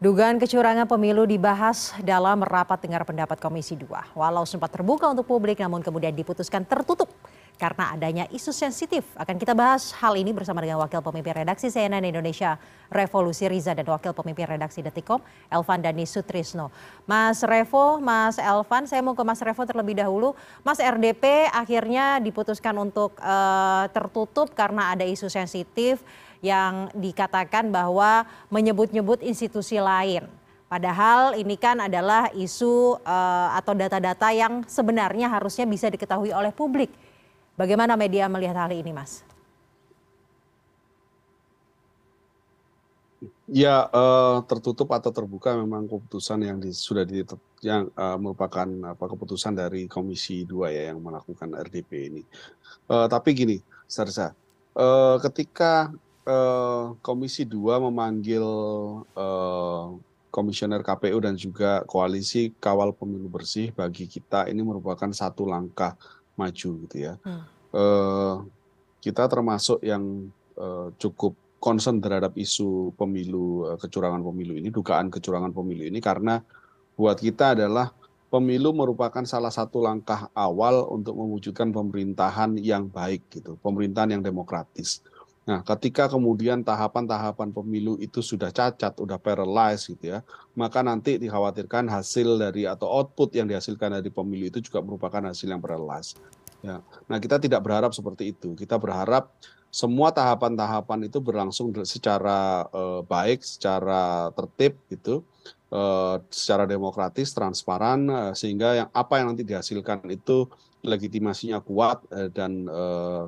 Dugaan kecurangan pemilu dibahas dalam rapat dengar pendapat Komisi 2. Walau sempat terbuka untuk publik namun kemudian diputuskan tertutup karena adanya isu sensitif. Akan kita bahas hal ini bersama dengan Wakil Pemimpin Redaksi CNN Indonesia Revolusi Riza dan Wakil Pemimpin Redaksi Detikom Elvan Dani Sutrisno. Mas Revo, Mas Elvan, saya mau ke Mas Revo terlebih dahulu. Mas RDP akhirnya diputuskan untuk uh, tertutup karena ada isu sensitif yang dikatakan bahwa menyebut-nyebut institusi lain. Padahal ini kan adalah isu uh, atau data-data yang sebenarnya harusnya bisa diketahui oleh publik. Bagaimana media melihat hal ini, Mas? Ya uh, tertutup atau terbuka memang keputusan yang di, sudah di, yang uh, merupakan apa keputusan dari Komisi 2 ya yang melakukan RDP ini. Uh, tapi gini, Sarsa, uh, ketika Eh, Komisi 2 memanggil eh, komisioner KPU dan juga koalisi kawal pemilu bersih bagi kita ini merupakan satu langkah maju gitu ya. Hmm. Uh, kita termasuk yang uh, cukup concern terhadap isu pemilu uh, kecurangan pemilu ini, dugaan kecurangan pemilu ini karena buat kita adalah pemilu merupakan salah satu langkah awal untuk mewujudkan pemerintahan yang baik gitu, pemerintahan yang demokratis. Nah, ketika kemudian tahapan-tahapan pemilu itu sudah cacat, sudah paralyzed gitu ya, maka nanti dikhawatirkan hasil dari atau output yang dihasilkan dari pemilu itu juga merupakan hasil yang paralyzed. Ya. Nah, kita tidak berharap seperti itu. Kita berharap semua tahapan-tahapan itu berlangsung secara uh, baik, secara tertib gitu, uh, secara demokratis, transparan, uh, sehingga yang apa yang nanti dihasilkan itu legitimasinya kuat dan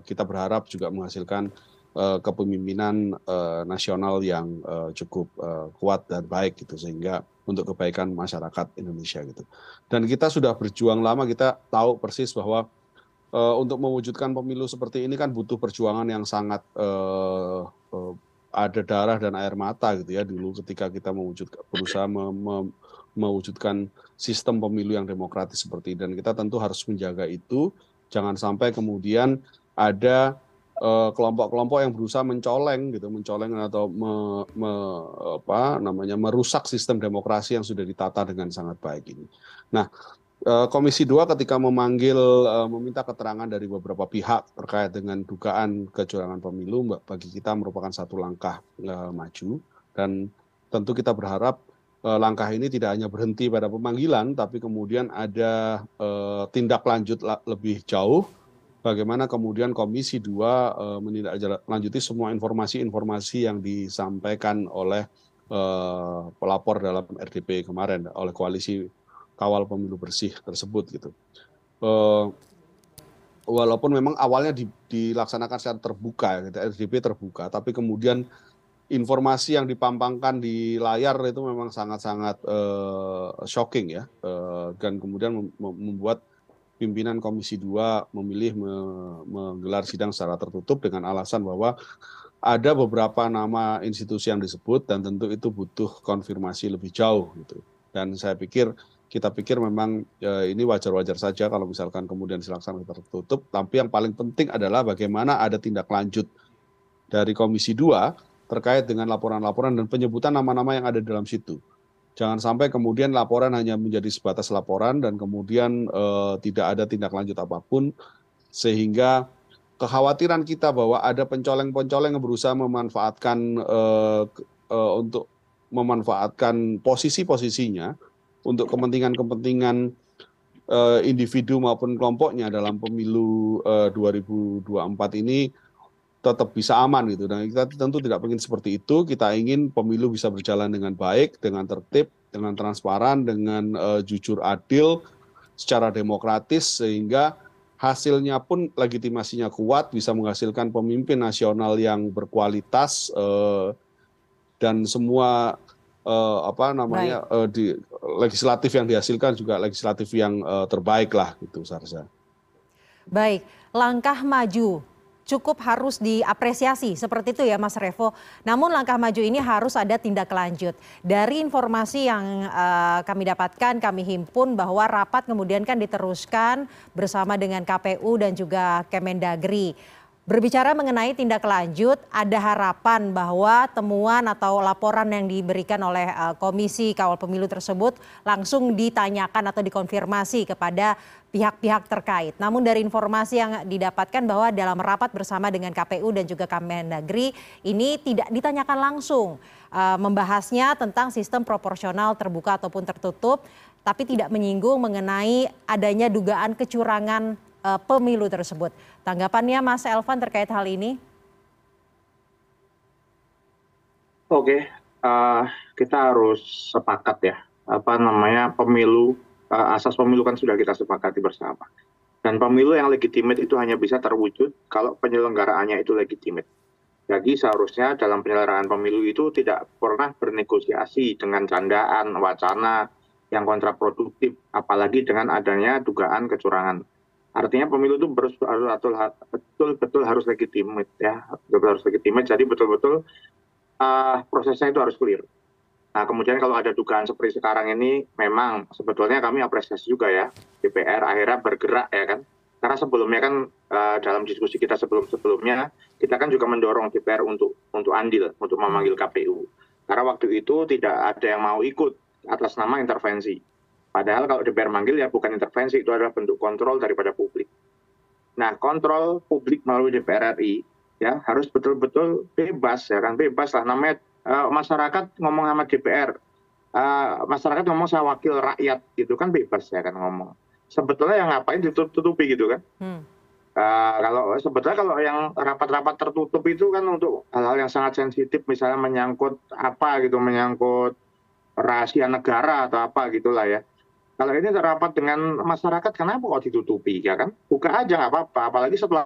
kita berharap juga menghasilkan uh, kepemimpinan uh, nasional yang uh, cukup uh, kuat dan baik gitu sehingga untuk kebaikan masyarakat Indonesia gitu. Dan kita sudah berjuang lama kita tahu persis bahwa uh, untuk mewujudkan pemilu seperti ini kan butuh perjuangan yang sangat uh, uh, ada darah dan air mata gitu ya. Dulu ketika kita mewujudkan berusaha me, me, mewujudkan sistem pemilu yang demokratis seperti ini. Dan kita tentu harus menjaga itu. Jangan sampai kemudian ada kelompok-kelompok yang berusaha mencoleng gitu, mencoleng atau me, me, apa namanya merusak sistem demokrasi yang sudah ditata dengan sangat baik ini. Nah, eh, Komisi 2 ketika memanggil eh, meminta keterangan dari beberapa pihak terkait dengan dugaan kecurangan pemilu bagi kita merupakan satu langkah maju dan tentu kita berharap langkah ini tidak hanya berhenti pada pemanggilan tapi kemudian ada tindak lanjut lebih jauh bagaimana kemudian Komisi 2 uh, menindaklanjuti semua informasi-informasi yang disampaikan oleh uh, pelapor dalam RDP kemarin oleh koalisi kawal pemilu bersih tersebut gitu. Uh, walaupun memang awalnya di, dilaksanakan secara terbuka ya, gitu, RDP terbuka, tapi kemudian informasi yang dipampangkan di layar itu memang sangat-sangat uh, shocking ya, uh, dan kemudian membuat pimpinan Komisi 2 memilih menggelar sidang secara tertutup dengan alasan bahwa ada beberapa nama institusi yang disebut dan tentu itu butuh konfirmasi lebih jauh gitu. Dan saya pikir kita pikir memang ya, ini wajar-wajar saja kalau misalkan kemudian dilaksanakan tertutup, tapi yang paling penting adalah bagaimana ada tindak lanjut dari Komisi 2 terkait dengan laporan-laporan dan penyebutan nama-nama yang ada dalam situ jangan sampai kemudian laporan hanya menjadi sebatas laporan dan kemudian uh, tidak ada tindak lanjut apa pun sehingga kekhawatiran kita bahwa ada pencoleng-pencoleng yang berusaha memanfaatkan uh, uh, untuk memanfaatkan posisi-posisinya untuk kepentingan-kepentingan individu maupun kelompoknya dalam pemilu uh, 2024 ini tetap bisa aman gitu. Dan kita tentu tidak ingin seperti itu. Kita ingin pemilu bisa berjalan dengan baik, dengan tertib, dengan transparan, dengan uh, jujur adil, secara demokratis sehingga hasilnya pun legitimasinya kuat, bisa menghasilkan pemimpin nasional yang berkualitas uh, dan semua uh, apa namanya uh, di legislatif yang dihasilkan juga legislatif yang uh, terbaik lah gitu Sarza. Baik, langkah maju cukup harus diapresiasi seperti itu ya Mas Revo. Namun langkah maju ini harus ada tindak lanjut. Dari informasi yang uh, kami dapatkan, kami himpun bahwa rapat kemudian kan diteruskan bersama dengan KPU dan juga Kemendagri. Berbicara mengenai tindak lanjut, ada harapan bahwa temuan atau laporan yang diberikan oleh uh, Komisi Kawal Pemilu tersebut langsung ditanyakan atau dikonfirmasi kepada pihak-pihak terkait. Namun dari informasi yang didapatkan bahwa dalam rapat bersama dengan KPU dan juga Kemendagri ini tidak ditanyakan langsung uh, membahasnya tentang sistem proporsional terbuka ataupun tertutup, tapi tidak menyinggung mengenai adanya dugaan kecurangan uh, pemilu tersebut. Tanggapannya Mas Elvan terkait hal ini? Oke, uh, kita harus sepakat ya apa namanya pemilu uh, asas pemilu kan sudah kita sepakati bersama. Dan pemilu yang legitimate itu hanya bisa terwujud kalau penyelenggaraannya itu legitimate. Jadi seharusnya dalam penyelenggaraan pemilu itu tidak pernah bernegosiasi dengan candaan, wacana yang kontraproduktif, apalagi dengan adanya dugaan kecurangan artinya pemilu itu harus betul betul harus legitimate ya. Betul harus legitimate jadi betul betul uh, prosesnya itu harus clear. Nah kemudian kalau ada dugaan seperti sekarang ini memang sebetulnya kami apresiasi juga ya DPR akhirnya bergerak ya kan. Karena sebelumnya kan uh, dalam diskusi kita sebelum sebelumnya kita kan juga mendorong DPR untuk untuk andil untuk memanggil KPU karena waktu itu tidak ada yang mau ikut atas nama intervensi Padahal kalau DPR manggil ya bukan intervensi, itu adalah bentuk kontrol daripada publik. Nah, kontrol publik melalui DPR RI ya harus betul-betul bebas ya kan bebas lah namanya uh, masyarakat ngomong sama DPR, uh, masyarakat ngomong sama wakil rakyat gitu kan bebas ya kan ngomong. Sebetulnya yang ngapain ditutupi gitu kan? Hmm. Uh, kalau sebetulnya kalau yang rapat-rapat tertutup itu kan untuk hal-hal yang sangat sensitif misalnya menyangkut apa gitu menyangkut rahasia negara atau apa gitulah ya kalau ini rapat dengan masyarakat kenapa kok ditutupi ya kan? Buka aja nggak apa-apa apalagi setelah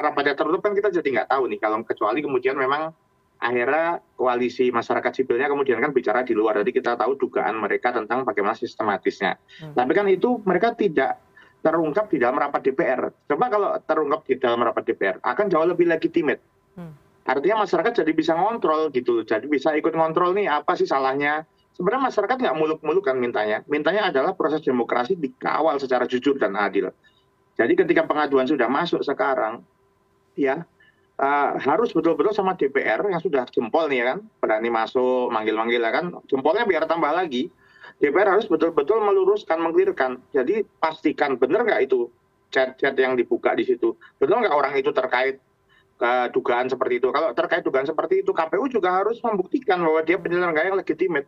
rapatnya tertutup kan kita jadi nggak tahu nih kalau kecuali kemudian memang akhirnya koalisi masyarakat sipilnya kemudian kan bicara di luar. Jadi kita tahu dugaan mereka tentang bagaimana sistematisnya. Hmm. tapi kan itu mereka tidak terungkap di dalam rapat DPR coba kalau terungkap di dalam rapat DPR akan jauh lebih legitimate. Hmm artinya masyarakat jadi bisa ngontrol gitu jadi bisa ikut ngontrol nih apa sih salahnya? Sebenarnya masyarakat nggak muluk-muluk kan mintanya. Mintanya adalah proses demokrasi dikawal secara jujur dan adil. Jadi ketika pengaduan sudah masuk sekarang ya uh, harus betul-betul sama DPR yang sudah jempol nih ya kan berani masuk manggil-manggil ya kan jempolnya biar tambah lagi. DPR harus betul-betul meluruskan mengklirkan jadi pastikan benar nggak itu chat-chat yang dibuka di situ? Betul nggak orang itu terkait dugaan seperti itu. Kalau terkait dugaan seperti itu, KPU juga harus membuktikan bahwa dia penyelenggara yang legitimate.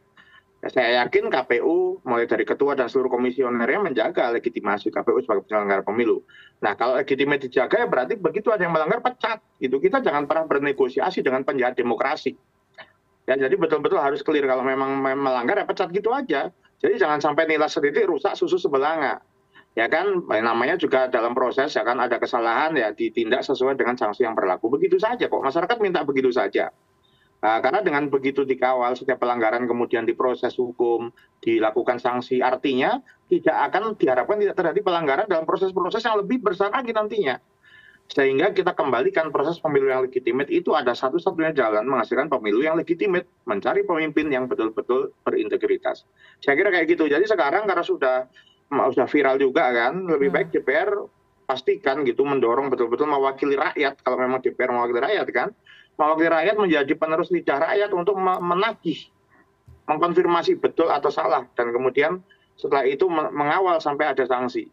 Ya, saya yakin KPU mulai dari ketua dan seluruh komisionernya menjaga legitimasi KPU sebagai penyelenggara pemilu. Nah kalau legitimate dijaga ya berarti begitu ada yang melanggar pecat. Gitu. Kita jangan pernah bernegosiasi dengan penjahat demokrasi. Ya, jadi betul-betul harus clear kalau memang melanggar ya pecat gitu aja. Jadi jangan sampai nilai sedikit rusak susu sebelanga ya kan namanya juga dalam proses ya kan ada kesalahan ya ditindak sesuai dengan sanksi yang berlaku. Begitu saja kok masyarakat minta begitu saja. Nah, karena dengan begitu dikawal setiap pelanggaran kemudian diproses hukum dilakukan sanksi artinya tidak akan diharapkan tidak terjadi pelanggaran dalam proses-proses yang lebih besar lagi nantinya. Sehingga kita kembalikan proses pemilu yang legitimate itu ada satu-satunya jalan menghasilkan pemilu yang legitimate mencari pemimpin yang betul-betul berintegritas. Saya kira kayak gitu. Jadi sekarang karena sudah sudah viral juga kan lebih baik hmm. DPR pastikan gitu mendorong betul-betul mewakili rakyat. Kalau memang DPR mewakili rakyat kan mewakili rakyat menjadi penerus lidah rakyat untuk menagih mengkonfirmasi betul atau salah. Dan kemudian setelah itu mengawal sampai ada sanksi.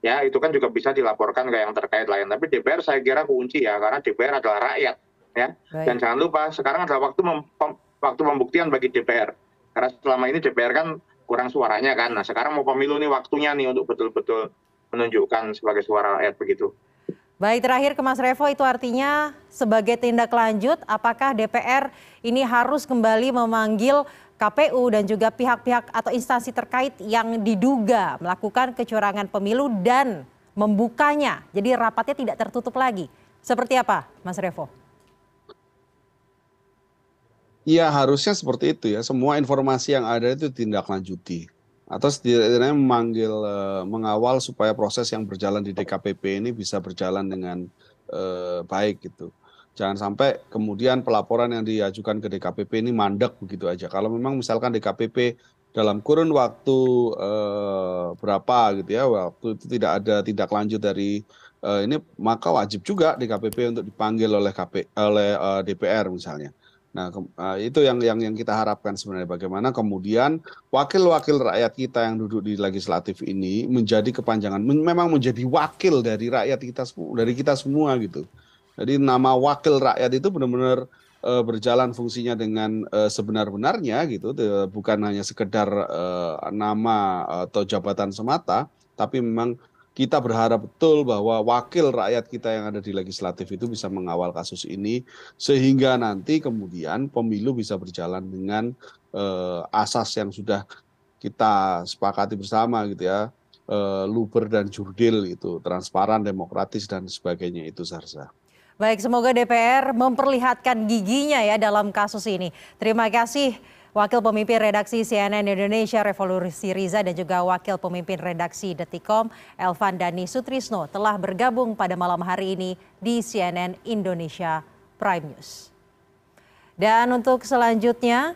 Ya itu kan juga bisa dilaporkan ke yang terkait lain. Tapi DPR saya kira kunci ya karena DPR adalah rakyat ya. Baik. dan jangan lupa sekarang adalah waktu mem waktu pembuktian bagi DPR karena selama ini DPR kan kurang suaranya kan. Nah sekarang mau pemilu nih waktunya nih untuk betul-betul menunjukkan sebagai suara rakyat begitu. Baik terakhir ke Mas Revo itu artinya sebagai tindak lanjut apakah DPR ini harus kembali memanggil KPU dan juga pihak-pihak atau instansi terkait yang diduga melakukan kecurangan pemilu dan membukanya. Jadi rapatnya tidak tertutup lagi. Seperti apa Mas Revo? Ya harusnya seperti itu ya. Semua informasi yang ada itu ditindaklanjuti. Atau setidaknya memanggil uh, mengawal supaya proses yang berjalan di DKPP ini bisa berjalan dengan uh, baik gitu. Jangan sampai kemudian pelaporan yang diajukan ke DKPP ini mandek begitu aja. Kalau memang misalkan DKPP dalam kurun waktu eh, berapa gitu ya waktu itu tidak ada tindak lanjut dari eh, ini maka wajib juga DKPP untuk dipanggil oleh KP oleh eh, DPR misalnya. Nah, itu yang yang yang kita harapkan sebenarnya bagaimana kemudian wakil-wakil rakyat kita yang duduk di legislatif ini menjadi kepanjangan memang menjadi wakil dari rakyat kita dari kita semua gitu. Jadi nama wakil rakyat itu benar-benar uh, berjalan fungsinya dengan uh, sebenar-benarnya gitu, bukan hanya sekedar uh, nama atau jabatan semata, tapi memang kita berharap betul bahwa wakil rakyat kita yang ada di legislatif itu bisa mengawal kasus ini sehingga nanti kemudian pemilu bisa berjalan dengan uh, asas yang sudah kita sepakati bersama gitu ya uh, luber dan jurdil itu transparan demokratis dan sebagainya itu Sarsa. Baik, semoga DPR memperlihatkan giginya ya dalam kasus ini. Terima kasih Wakil Pemimpin Redaksi CNN Indonesia Revolusi Riza dan juga Wakil Pemimpin Redaksi Detikom Elvan Dani Sutrisno telah bergabung pada malam hari ini di CNN Indonesia Prime News. Dan untuk selanjutnya,